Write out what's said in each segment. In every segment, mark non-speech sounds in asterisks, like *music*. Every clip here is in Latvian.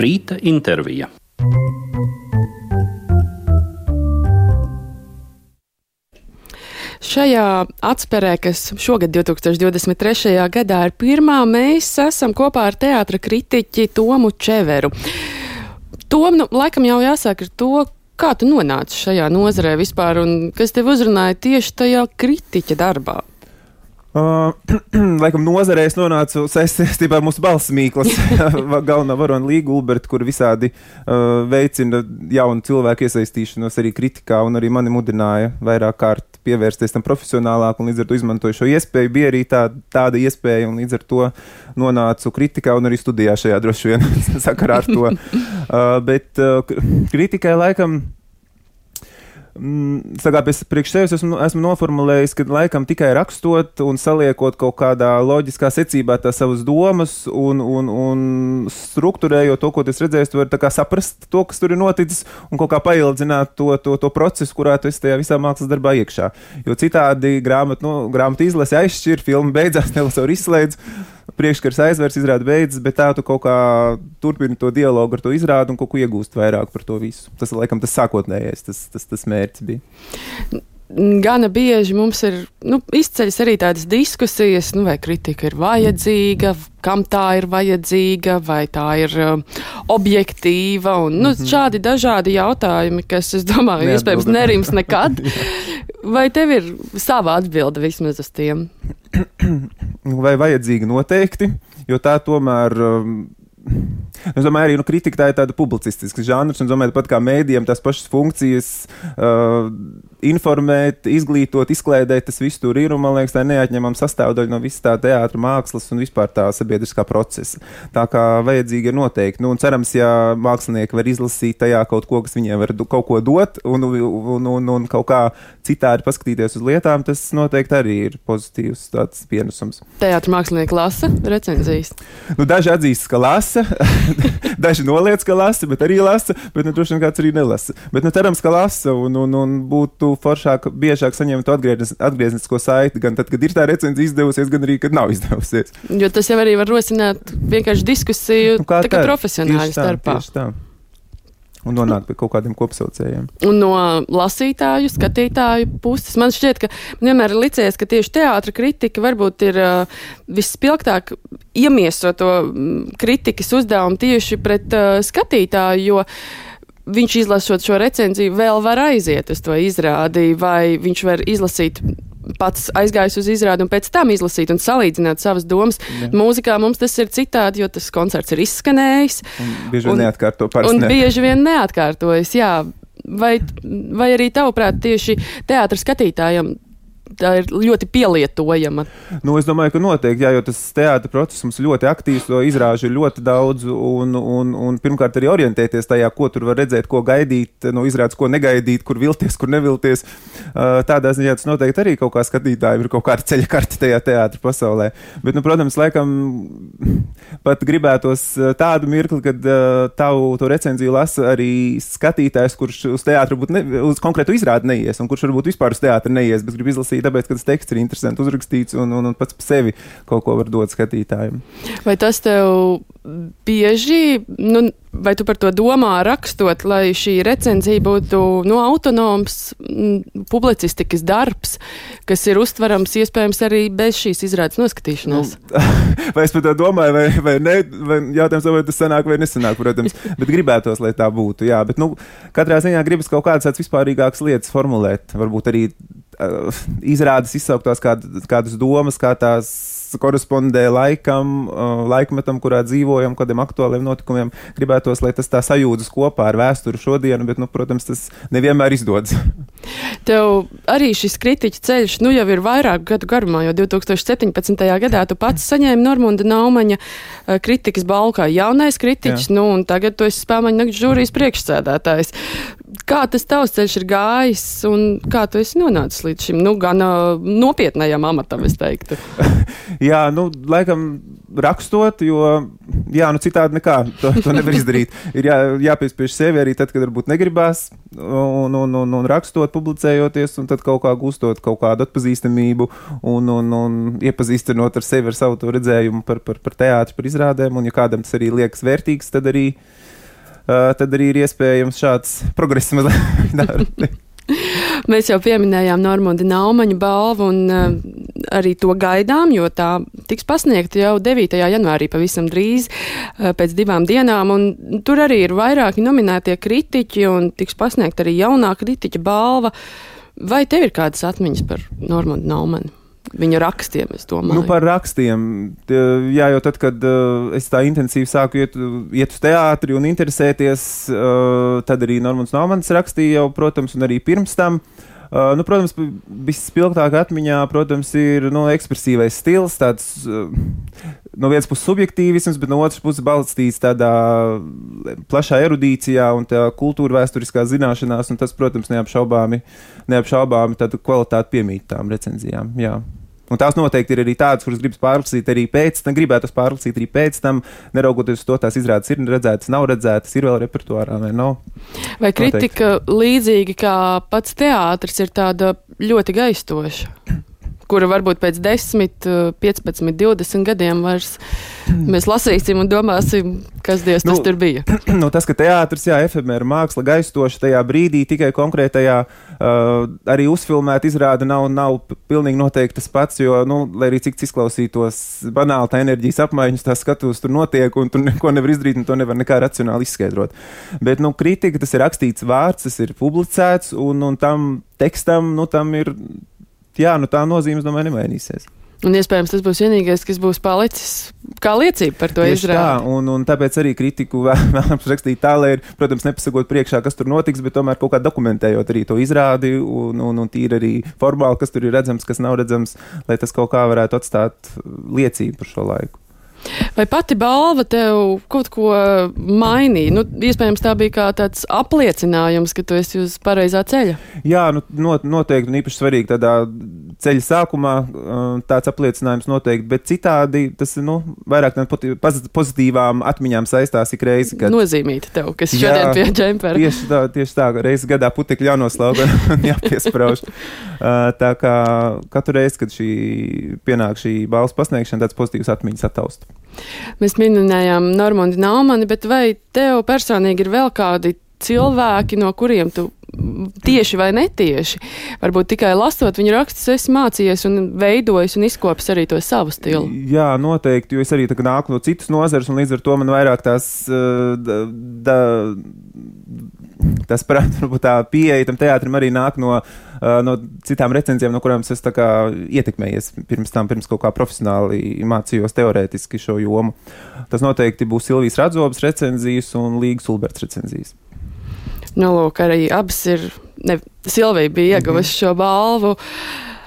Rīta intervija. Šajā atspērē, kas šogad, 2023. gadā, ir pirmā, mēs esam kopā ar teātra kritiķi Tomu Čeveru. Tom, nu, laikam jau jāsāk ar to, kā tu nonāci šajā nozarē vispār un kas tev uzrunāja tieši tajā kritiķa darbā. Uh, *clears throat* laikam nozarē es nonācu saistībā ar mūsu balss mīklas *laughs* galvenā varona Līga Ulberta, kur visādi uh, veicina jaunu cilvēku iesaistīšanos arī kritikā un arī mani mudināja vairāk kārt pievērsties tam profesionālāk un līdz ar to izmantoju šo iespēju. Bija arī tā, tāda iespēja un līdz ar to nonācu kritikā un arī studijā šajā droši vien *laughs* sakarā ar to. *laughs* Uh, bet uh, kritikai laikam Mm, Sagāp, es priekš sevis esmu, esmu noformulējis, ka laikam tikai rakstot un saliekot kaut kādā loģiskā secībā tās savas domas un, un, un struktūrējot to, ko es redzēju, tu vari saprast to, kas tur ir noticis un kaut kā paildzināt to, to, to procesu, kurā tu esi tajā visā mākslas darbā iekšā. Jo citādi grāmatu, nu, grāmatu izlase aizšķir, filma beidzās, *laughs* var izslēdz priekškars aizvērs, izrāda beidzas, bet tā tu kaut kā turpini to dialogu ar to izrādi un kaut ko iegūst vairāk par to visu. Tas, laikam, tas sākotnējais, tas, tas, tas mērķis bija. Gana bieži mums ir nu, izceļas arī tādas diskusijas, nu, vai kritika ir vajadzīga, kam tā ir vajadzīga, vai tā ir uh, objektīva. Un, nu, mm -hmm. Šādi dažādi jautājumi, kas, es domāju, Neatbilda. iespējams nerims nekad. *laughs* vai tev ir sava atbilde vismaz uz tiem? *clears throat* vai vajadzīga noteikti, jo tā tomēr. Um, Es domāju, arī nu, kritika tā ir tāda publicistiska žanrs, un domāju, pat kā mēdījiem tās pašas funkcijas, uh, informēt, izglītot, izklēdēt, tas viss tur ir, un man liekas, tā ir neatņemama sastāvdaļa no visas tā teātra mākslas un vispār tā sabiedriskā procesa. Tā kā vajadzīgi ir noteikti, nu, un cerams, ja mākslinieki var izlasīt tajā kaut ko, kas viņiem var kaut ko dot, un, un, un, un kaut kā citādi paskatīties uz lietām, tas noteikti arī ir pozitīvs pienesums. Teātra mākslinieki lasa recenzijas. Nu, daži atzīst, ka lasa, *laughs* daži noliec, ka lasa, bet arī lasa, bet nu, droši vien kāds arī nelasa. Bet nu, cerams, ka lasa un, un, un būtu foršāk, biežāk saņemt atgrieznisko saiti, gan tad, kad ir tā recenzija izdevusies, gan arī, kad nav izdevusies. Jo tas jau arī var rosināt vienkārši diskusiju nu, tā, tā, profesionāļu starpā. Tieši tā un nonākt pie kaut kādiem kopsaucējiem. Un no lasītāju, skatītāju puses man šķiet, ka vienmēr ir licies, ka tieši teātra kritika varbūt ir uh, vispilgtāk iemieso to kritikas uzdevumu tieši pret uh, skatītāju, viņš izlasot šo recenziju vēl var aiziet uz to izrādi, vai viņš var izlasīt pats aizgājis uz izrādi un pēc tam izlasīt un salīdzināt savas domas. Jā. Mūzikā mums tas ir citādi, jo tas koncerts ir izskanējis. Un bieži vien neatkārto parasti. Un bieži vien neatkārtojas, jā. Vai, vai arī tavuprāt tieši teātra skatītājiem tā ir ļoti pielietojama. Nu, es domāju, ka noteikti, jā, jo tas teātris process mums ļoti aktīvs, to izrāžu ir ļoti daudz, un, un, un pirmkārt arī orientēties tajā, ko tur var redzēt, ko gaidīt, no izrādes, ko negaidīt, kur vilties, kur nevilties. Tādā ziņā tas noteikti arī kaut kā skatītājiem ir kaut kāda ceļa karte tajā teātris pasaulē. Bet, nu, protams, laikam pat gribētos tādu mirkli, kad tavu to recenziju lasa arī skatītājs, kurš uz teātru būtu, uz konkrētu izrādi neies, un kurš varbūt vispār uz teātru neies, bet grib izlasīt tāpēc, ka tas teksts ir interesanti uzrakstīts un, un, un pats par sevi kaut ko var dot skatītājiem. Vai tas tev bieži, nu, vai tu par to domā rakstot, lai šī recenzija būtu nu, autonoms publicistikas darbs, kas ir uztverams iespējams arī bez šīs izrādes noskatīšanās? Nu, *laughs* vai es par to domāju, vai, vai ne? Vai jautājums, vai tas sanāk vai nesanāk, protams, *laughs* bet gribētos, lai tā būtu. Jā, bet nu, katrā ziņā gribas kaut kādas tādas vispārīgākas lietas formulēt, varbūt arī izrādes izsauktās kād, kādas domas, kā tās korespondē laikam, uh, laikmetam, kurā dzīvojam, kādiem aktuāliem notikumiem. Gribētos, lai tas tā sajūtas kopā ar vēsturi šodienu, bet, nu, protams, tas nevienmēr izdodas. *laughs* Tev arī šis kritiķa ceļš nu, jau ir vairāku gadu garumā, jo 2017. gadā tu pats saņēmi Normunda Naumaņa uh, kritikas balvu kā jaunais kritiķis, Jā. nu, un tagad tu esi spēmaņa nakts žūrijas priekšsēdētājs. Kā tas tavs ceļš ir gājis un kā tu esi nonācis līdz šim nu, gan nopietnējam amatam, es teiktu? *laughs* jā, nu, laikam rakstot, jo, jā, nu, citādi nekā to, to nevar izdarīt. Ir jā, jāpiespiež sevi arī tad, kad varbūt negribās, un, un, un, un rakstot, publicējoties, un tad kaut kā gūstot kaut kādu atpazīstamību un, un, un iepazīstinot ar sevi, ar savu redzējumu par, par, par teātru, par izrādēm, un ja kādam tas arī liekas vērtīgs, tad arī tad arī ir iespējams šāds progress mazliet. *laughs* Mēs jau pieminējām Normandi Naumaņa balvu un uh, arī to gaidām, jo tā tiks pasniegta jau 9. janvārī pavisam drīz uh, pēc divām dienām, un tur arī ir vairāki nominētie kritiķi un tiks pasniegta arī jaunā kritiķa balva. Vai tev ir kādas atmiņas par Normandu Naumanu? Viņa rakstiem. Nu, par rakstiem. Jā, jau tad, kad uh, es tā intensīvi sāku iet, iet uz teātri un interesēties, uh, tad arī Normans Normans rakstīja jau, protams, un arī pirms tam. Uh, nu, protams, vispilgtāk atmiņā, protams, ir nu, ekspresīvais stils, tāds uh, no vienas puses subjektīvisms, bet no otras puses balstīts tādā plašā erudīcijā un kultūra vēsturiskā zināšanās, tas, protams, neapšaubāmi, neapšaubāmi kvalitāti piemīt tām recenzijām. Jā. Un tās noteikti ir arī tādas, kuras gribas pārlasīt arī pēc tam, gribētu pārlasīt arī pēc tam, neraugoties uz to, tās izrādes ir redzētas, nav redzētas, ir vēl repertuārā vai nav. Vai kritika noteikti. līdzīgi kā pats teātris ir tāda ļoti gaistoša? Kura varbūt pēc 10, 15, 20 gadiem vairs mēs lasīsim un domāsim, kas Dievs nu, tas tur bija. *clears throat* Nu, tas, ka teātris, jā, efemēra māksla gaistoša tajā brīdī, tikai konkrētajā uh, arī uzfilmēta izrāda nav, nav pilnīgi noteikti tas pats, jo, nu, lai arī cik izklausītos banāli tā enerģijas apmaiņas, tā skatos tur notiek un tur neko nevar izdarīt un to nevar nekā racionāli izskaidrot. Bet, nu, kritika, tas ir rakstīts vārds, tas ir publicēts un, un tam tekstam, nu, tam ir jā, nu tā nozīme, domāju, nemainīsies. Un iespējams tas būs vienīgais, kas būs palicis kā liecība par to izrādi. Tā, un, un tāpēc arī kritiku *laughs* vēlams rakstīt tā, lai, ir, protams, nepasakot priekšā, kas tur notiks, bet tomēr kaut kā dokumentējot arī to izrādi un, un, un tīri arī formāli, kas tur ir redzams, kas nav redzams, lai tas kaut kā varētu atstāt liecību par šo laiku. Vai pati balva tev kaut ko mainīja? Nu, iespējams, tā bija kā tāds apliecinājums, ka tu esi uz pareizā ceļa. Jā, nu, not, noteikti un īpaši svarīgi tādā ceļa sākumā tāds apliecinājums noteikti, bet citādi tas nu, vairāk pozitīvām atmiņām saistās ik reizi. Kad... Nozīmīti tev, kas šodien jā, pie džempera. Tieši tā, tieši tā, reizes gadā putekļi jānoslauga un *laughs* jāpiesprauž. tā kā katru reizi, kad šī pienāk šī balvas pasniegšana, tāds pozitīvs atmiņas attaust. Mēs minējām Normandi Naumani, bet vai tev personīgi ir vēl kādi cilvēki, no kuriem tu tieši vai netieši, varbūt tikai lasot viņa rakstus, esi mācījies un veidojis un izkopis arī to savu stilu? Jā, noteikti, jo es arī nāku no citas nozares, un līdz ar to man vairāk tās. Uh, da, da, tas, protams, *laughs* tā pieeja tam teātrim arī nāk no, uh, no citām recenzijām, no kurām es ietekmējies pirms tam, pirms kaut kā profesionāli mācījos teorētiski šo jomu. Tas noteikti būs Silvijas Radzobas recenzijas un Līgas Ulberts recenzijas. Nu, lūk, arī abas ir, ne, Silvija bija ieguvusi mm -hmm. šo balvu.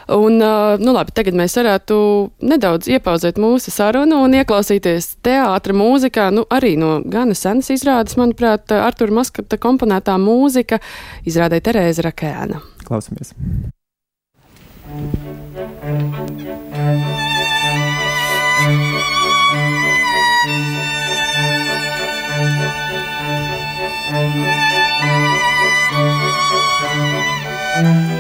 Un, nu, labi, tagad mēs varētu nedaudz iepauzēt mūsu sarunu un ieklausīties teātra mūzikā, nu, arī no gana senas izrādes, manuprāt, Artura Maskata komponētā mūzika izrādē Terēza Rakēna. Klausamies! Thank you. Thank you.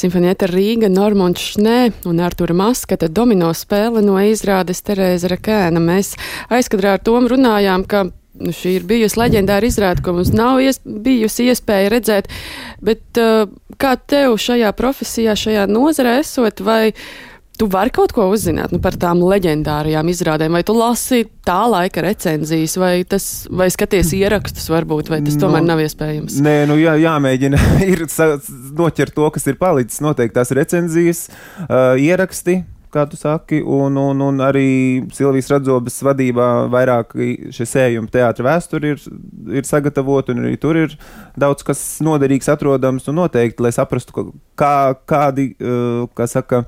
Simfonieta Rīga, Normons Šnē un Artura Maskata domino spēle no izrādes Terēza Rakēna. Mēs aizkadrā ar Tomu runājām, ka nu, šī ir bijusi leģendāra izrāde, ko mums nav ies, bijusi iespēja redzēt, bet uh, kā tev šajā profesijā, šajā nozarē esot, vai tu vari kaut ko uzzināt nu, par tām leģendārajām izrādēm, vai tu lasi tā laika recenzijas, vai, tas, vai skaties ierakstus, varbūt, vai tas nu, tomēr nav iespējams? Nē, nu jā, jāmēģina. *laughs* Ir noķert to, kas ir palicis, noteikti tās recenzijas, uh, ieraksti kā tu saki, un, un, un arī Silvijas Radzobas vadībā vairāk šie sējumi teātra vēsturi ir, ir sagatavoti, un arī tur ir daudz kas noderīgs atrodams, un noteikti, lai saprastu, kā, kādi, uh, kā saka,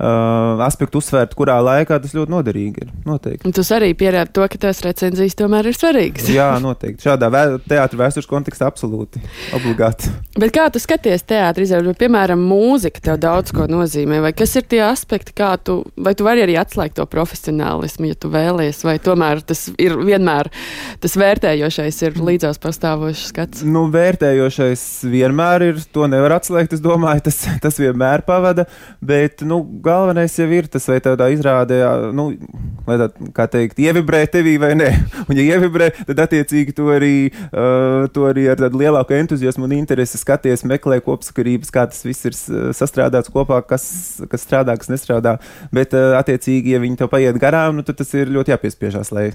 uh, aspektu uzsvērt, kurā laikā tas ļoti noderīgi ir. Noteikti. Un tas arī pierāda to, ka tās recenzijas tomēr ir svarīgas. Jā, noteikti. Šādā vē teātris vēstures kontekstā absolūti obligāti. Bet kā tu skaties teātris, vai piemēram mūzika tev daudz ko nozīmē, vai kas ir tie aspekti, kā tu, vai tu vari arī atslēgt to profesionālismu, ja tu vēlies, vai tomēr tas ir vienmēr tas vērtējošais ir līdzās pastāvošs skats? Nu, vērtējošais vienmēr ir, to nevar atslēgt, es domāju, tas, tas vienmēr pavada, bet, nu, galvenais jau ir tas, vai tādā izrādē, nu, lai tā, kā teikt, ievibrē tevī vai nē. *laughs* Un, ja ievibrē, tad attiecīgi to arī, uh, to arī ar tādu lielāku entuziasmu un interesi skaties, meklē kopsakarības, kā tas viss ir sastrādāts kopā, kas, kas strādā, kas nestrādā. Bet, uh, attiecīgi, ja viņi to paiet garām, nu, tad tas ir ļoti jāpiespiežās, lai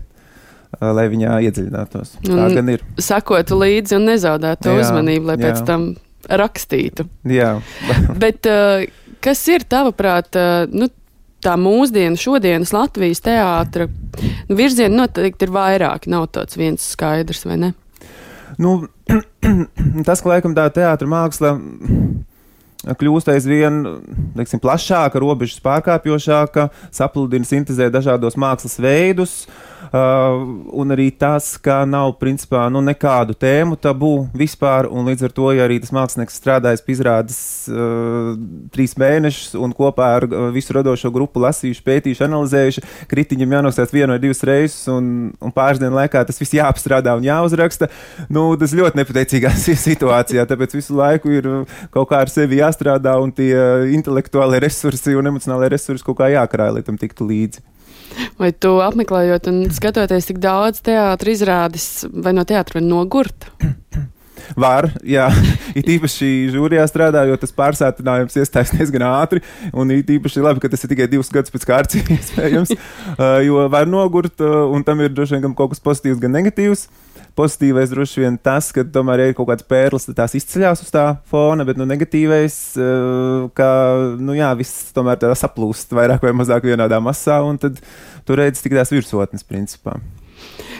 lai viņā iedziļinātos. Tā gan ir. Sakotu līdzi un nezaudētu jā, uzmanību, lai jā. pēc tam rakstītu. Jā. Bet uh, kas ir tavuprāt? Nu, Tā mūsdienu, šodienas Latvijas teātra nu, virziena noteikti ir vairāk. Nav tāds viens skaidrs, vai ne? Nu, *clears throat* tas, ka laikam tā teātra māksla kļūst aizvien teiksim, plašāka, robežas pārkāpjošāka, sapludina, sintēzē dažādos mākslas veidus. Uh, un arī tas, ka nav principā nu, nekādu tēmu tabū vispār, un līdz ar to, ja arī tas mākslinieks strādājis pie izrādes uh, trīs mēnešus un kopā ar uh, visu radošo grupu lasījuši, pētījuši, analizējuši, kritiņam jānostāst vienu vai divas reizes, un, un pāris dienu laikā tas viss jāapstrādā un jāuzraksta, nu, tas ļoti nepateicīgā *laughs* situācijā, tāpēc visu laiku ir uh, kaut kā ar sevi jāstrādā un tie intelektuālie resursi un emocionālie resursi kaut kā jākarāj, lai tam tiktu līdzi. Vai tu apmeklējot un skatoties tik daudz teātris izrādes, vai no teātra var nogurt? *clears throat* Var, jā, *laughs* it īpaši jūrijā strādājot, tas pārsātinājums iestājas diezgan ātri, un it īpaši labi, ka tas ir tikai divus gadus pēc kārtas *laughs* iespējams, *laughs* jo var nogurt, un tam ir droši vien gan kaut kas pozitīvs, gan negatīvs. Pozitīvais droši vien tas, ka tomēr ir kaut kāds pērlis, tās izceļās uz tā fona, bet nu, negatīvais, uh, ka nu, jā, viss tomēr saplūst vairāk vai mazāk vienādā masā, un tad tur redz tik tās virsotnes principā.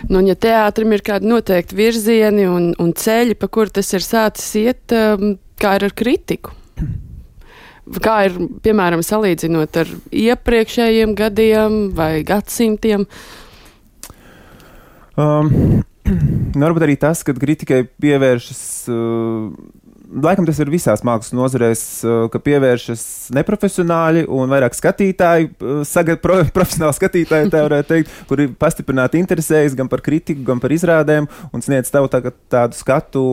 Nu, un ja teātrim ir kādi noteikti virzieni un, un ceļi, pa kur tas ir sācis iet, um, kā ir ar kritiku? Kā ir, piemēram, salīdzinot ar iepriekšējiem gadiem vai gadsimtiem? Um, Nu, varbūt arī tas, ka kritikai pievēršas. Uh, laikam tas ir visās mākslas nozarēs, uh, ka pievēršas neprofesionāļi un vairāk skatītāji, uh, sagat, pro, *laughs* profesionāli skatītāji, tā varētu teikt, kuri pastiprināti interesējas gan par kritiku, gan par izrādēm un sniedz tev tā, tādu skatu,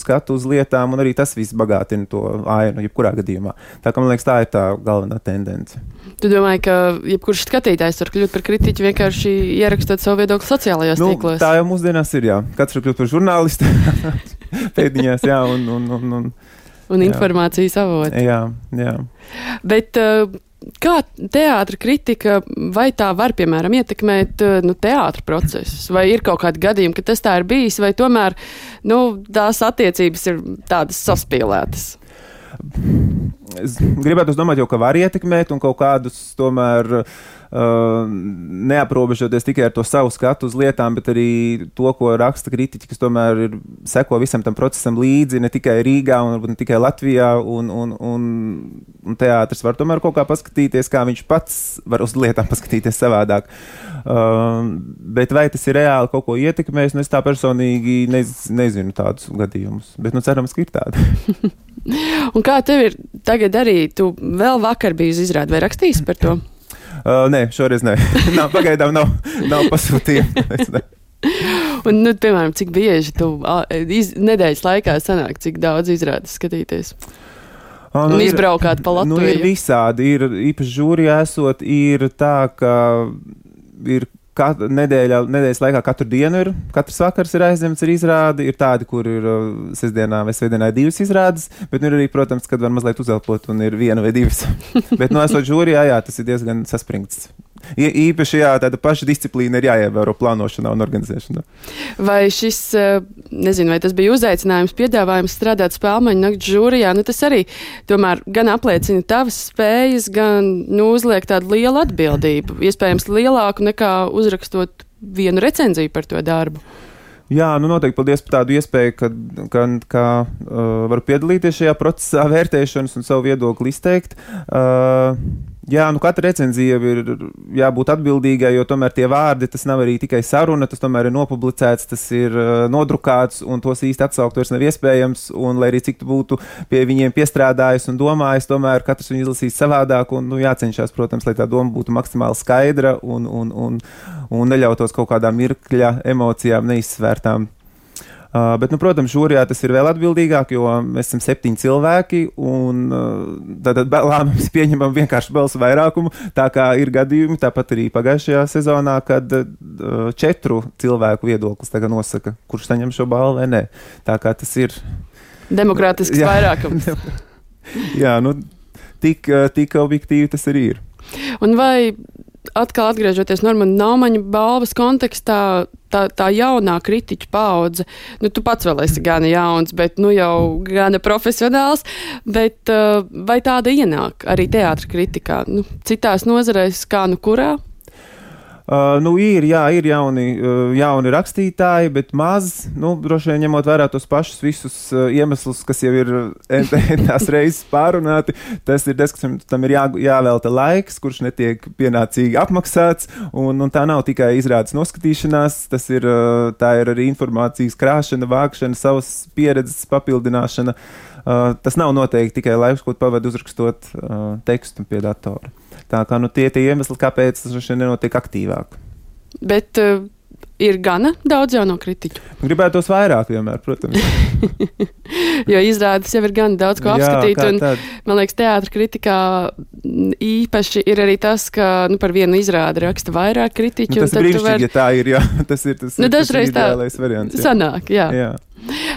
skatu uz lietām, un arī tas viss bagātina to ainu, jebkurā gadījumā. Tā kā man liekas, tā ir tā galvenā tendence. Tu domā, ka jebkurš skatītājs var kļūt par kritiķu vienkārši ierakstot savu viedokli sociālajos nu, tīklos? Tā jau mūsdienās ir, jā. Katrs var kļūt par žurnālistu *laughs* pēdiņās, jā, un, un, un, un, un informācijas avotu. Jā, jā. Bet, uh, Kā teātris kritika, vai tā var, piemēram, ietekmēt uh, nu, teātris procesus? Vai ir kaut kādi gadījumi, ka tas tā ir bijis, vai tomēr nu, tās attiecības ir tādas saspīlētas? Es gribētu domāt, jau, ka var ietekmēt un kaut kādus tomēr uh, neaprobežoties tikai ar to savu skatu uz lietām, bet arī to, ko raksta kritiķi, kas tomēr ir, seko visam tam procesam līdzi, ne tikai Rīgā un ne tikai Latvijā, un, un, un, un teātris var tomēr kaut kā paskatīties, kā viņš pats var uz lietām paskatīties savādāk. Uh, bet vai tas ir reāli kaut ko ietekmējis, nu es tā personīgi nez, nezinu tādus gadījumus, bet nu cerams, ka ir tādi. *laughs* Un kā tev ir tagad arī? Tu vēl vakar biji uz izrādi vai rakstījis par to? *laughs* Uh, nē, šoreiz nē. *laughs* nav, pagaidām nav, nav pasūtījumu. *laughs* Un, nu, piemēram, cik bieži tu iz, nedēļas laikā sanāk, cik daudz izrādes skatīties? Oh, nu, un izbraukāt pa Latviju. Nu, ir visādi. Ir īpaši žūrijā esot, ir tā, ka ir Kat, nedēļā, nedēļas laikā katru dienu ir, katrs vakars ir aizņemts ar izrādi. Ir tādi, kur ir uh, sestdienā vai svētdienā divas izrādes, bet nu, ir arī, protams, kad var mazliet uzelpot un ir viena vai divas. *laughs* bet, nu, esot žūrijā, jā, tas ir diezgan saspringts. Īpaši jā, tāda paša disciplīna ir jāievēro plānošanā un organizēšanā. Vai šis, uh, nezinu, vai tas bija uzaicinājums, piedāvājums strādāt spēlmaņu nakts žūrijā, nu tas arī tomēr gan apliecina tavas spējas, gan nu, uzliek tādu lielu atbildību, iespējams lielāku nekā uz uzrakstot vienu recenziju par to darbu. Jā, nu noteikti paldies par tādu iespēju, ka, ka, ka uh, varu piedalīties šajā procesā, vērtēšanas un savu viedokli izteikt. Uh, Jā, nu katra recenzija ir jābūt atbildīgai, jo tomēr tie vārdi tas nav arī tikai saruna, tas tomēr ir nopublicēts, tas ir uh, nodrukāts un tos īsti atsaukt vairs nav iespējams. Un, lai arī cik tu būtu pie viņiem piestrādājis un domājis, tomēr katrs viņu izlasīs savādāk un nu, jācenšas, protams, lai tā doma būtu maksimāli skaidra un, un, un, un neļautos kaut kādām mirkļa emocijām neizsvērtām. Uh, bet, nu, protams, žūrijā tas ir vēl atbildīgāk, jo mēs esam septiņi cilvēki un uh, tad lēmums *laughs* pieņemam vienkārši balsu vairākumu. Tā kā ir gadījumi, tāpat arī pagājušajā sezonā, kad uh, četru cilvēku viedoklis nosaka, kurš saņem šo balvu vai nē. Tā kā tas ir demokrātisks *laughs* jā, vairākums. *laughs* jā, nu, tik, uh, tik objektīvi tas arī ir. Un vai atkal atgriežoties Normāna Naumaņa balvas kontekstā, tā, tā jaunā kritiķa paudze, nu, tu pats vēl esi gan jauns, bet nu jau gana profesionāls, bet uh, vai tāda ienāk arī teātra kritikā? Nu, citās nozarēs, kā nu kurā? Uh, nu, ir, jā, ir jauni, uh, jauni rakstītāji, bet maz, nu, droši vien ņemot vērā tos pašus visus uh, iemeslus, kas jau ir *laughs* tās reizes pārunāti. Tas ir tas, kas tam ir jā, jāvelta laiks, kurš netiek pienācīgi apmaksāts, un, un tā nav tikai izrādes noskatīšanās, tas ir, uh, tā ir arī informācijas krāšana, vākšana, savas pieredzes papildināšana. Uh, tas nav noteikti tikai laiks, ko pavadu uzrakstot uh, tekstu pie datora. Tā kā nu, tie ir iemesli, kāpēc tas šodien nenotiek aktīvāk. Bet uh, ir gana daudz jauno kritiķu. Gribētu tos vairāk, vienmēr, protams. *laughs* jo izrādes jau ir gan daudz ko apskatīt. Jā, un, tad? man liekas, teātris kritikā īpaši ir arī tas, ka nu, par vienu izrādi raksta vairāk kritiķu. Nu, tas ir brīnišķīgi, var... ja tā ir. Jā. *laughs* Tas ir tas, nu, dažreiz tas ir tā variants. Jā. Sanāk, jā. jā.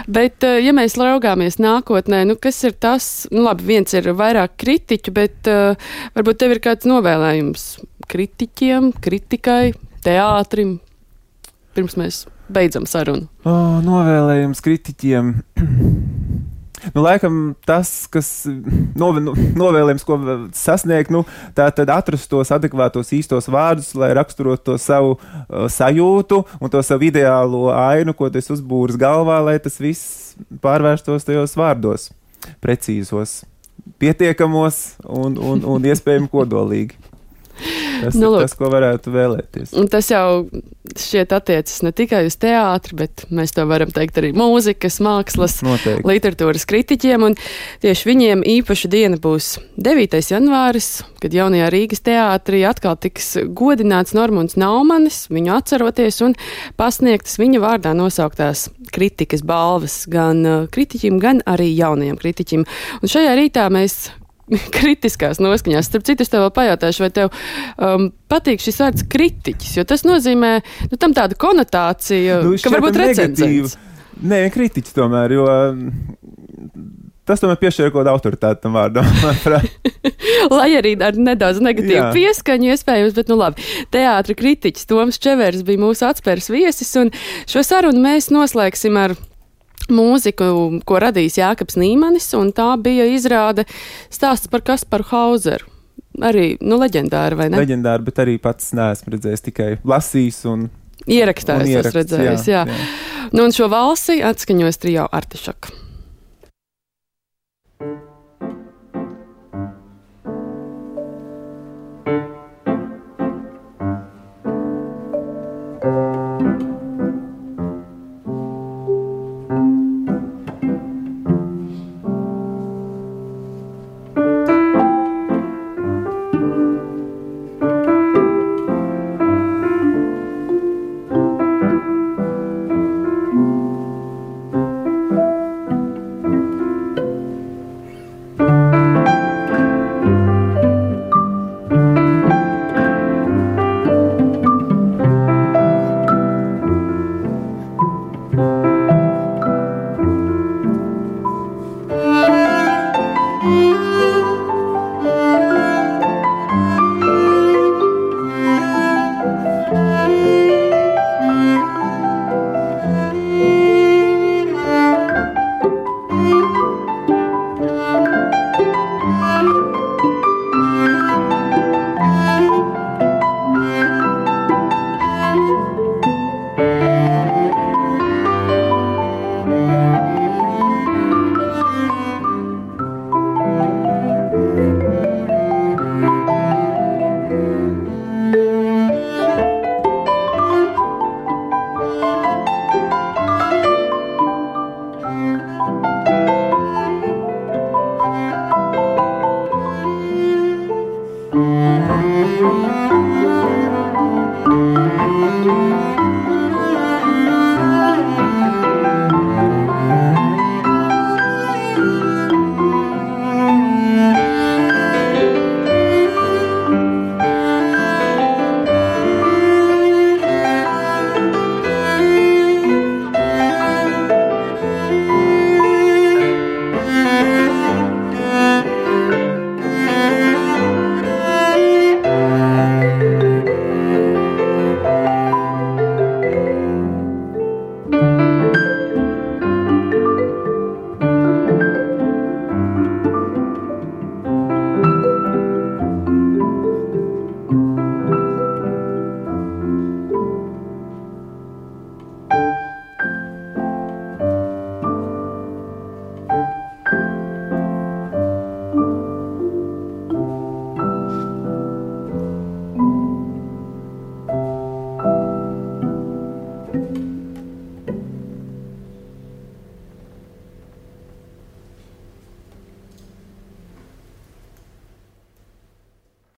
Bet, eh, ja mēs raugāmies nākotnē, nu, kas ir tas, nu, labi, viens ir vairāk kritiķu, bet uh, varbūt tev ir kāds novēlējums kritiķiem, kritikai, teātrim, pirms mēs beidzam sarunu. Oh, novēlējums kritiķiem. *clears throat* Nu, laikam tas, kas nove, nu, novēlējams, ko sasniegt, nu, tā tad atrast tos adekvātos īstos vārdus, lai raksturotu to savu uh, sajūtu un to savu ideālo ainu, ko tas uzbūrs galvā, lai tas viss pārvērstos tajos vārdos, precīzos, pietiekamos un, un, un iespējami kodolīgi. Tas nu, ir tas, ko varētu vēlēties. Un tas jau šķiet attiecas ne tikai uz teātri, bet mēs to varam teikt arī mūzikas, mākslas, Noteikti. literatūras kritiķiem. Un tieši viņiem īpaša diena būs 9. janvāris, kad jaunajā Rīgas teātrī atkal tiks godināts Normons Naumanis, viņu atceroties un pasniegtas viņa vārdā nosauktās kritikas balvas gan uh, kritiķim, gan arī jaunajam kritiķim. Un šajā rītā mēs *laughs* kritiskās noskaņās. Starp citu, es tev pajautāšu, vai tev um, patīk šis vārds kritiķis, jo tas nozīmē nu, tam tādu konotāciju, nu, ka varbūt recenzents. Nē, kritiķis tomēr, jo tas tomēr piešķir kaut kādu autoritāti tam vārdam. *laughs* *laughs* Lai arī ar nedaudz negatīvu Jā. pieskaņu, iespējams, bet, nu labi, teātra kritiķis Toms Čevers bija mūsu atspērs viesis, un šo sarunu mēs noslēgsim ar mūziku, ko radījis Jākaps Nīmanis, un tā bija izrāde stāsts par Kasparu Hauseru. Arī, nu, leģendāri, vai ne? Leģendāri, bet arī pats neesmu redzējis, tikai lasījis un ieraksts, redzējis, jā. jā. jā. Nu, un šo valsi atskaņojas trijā artišaka.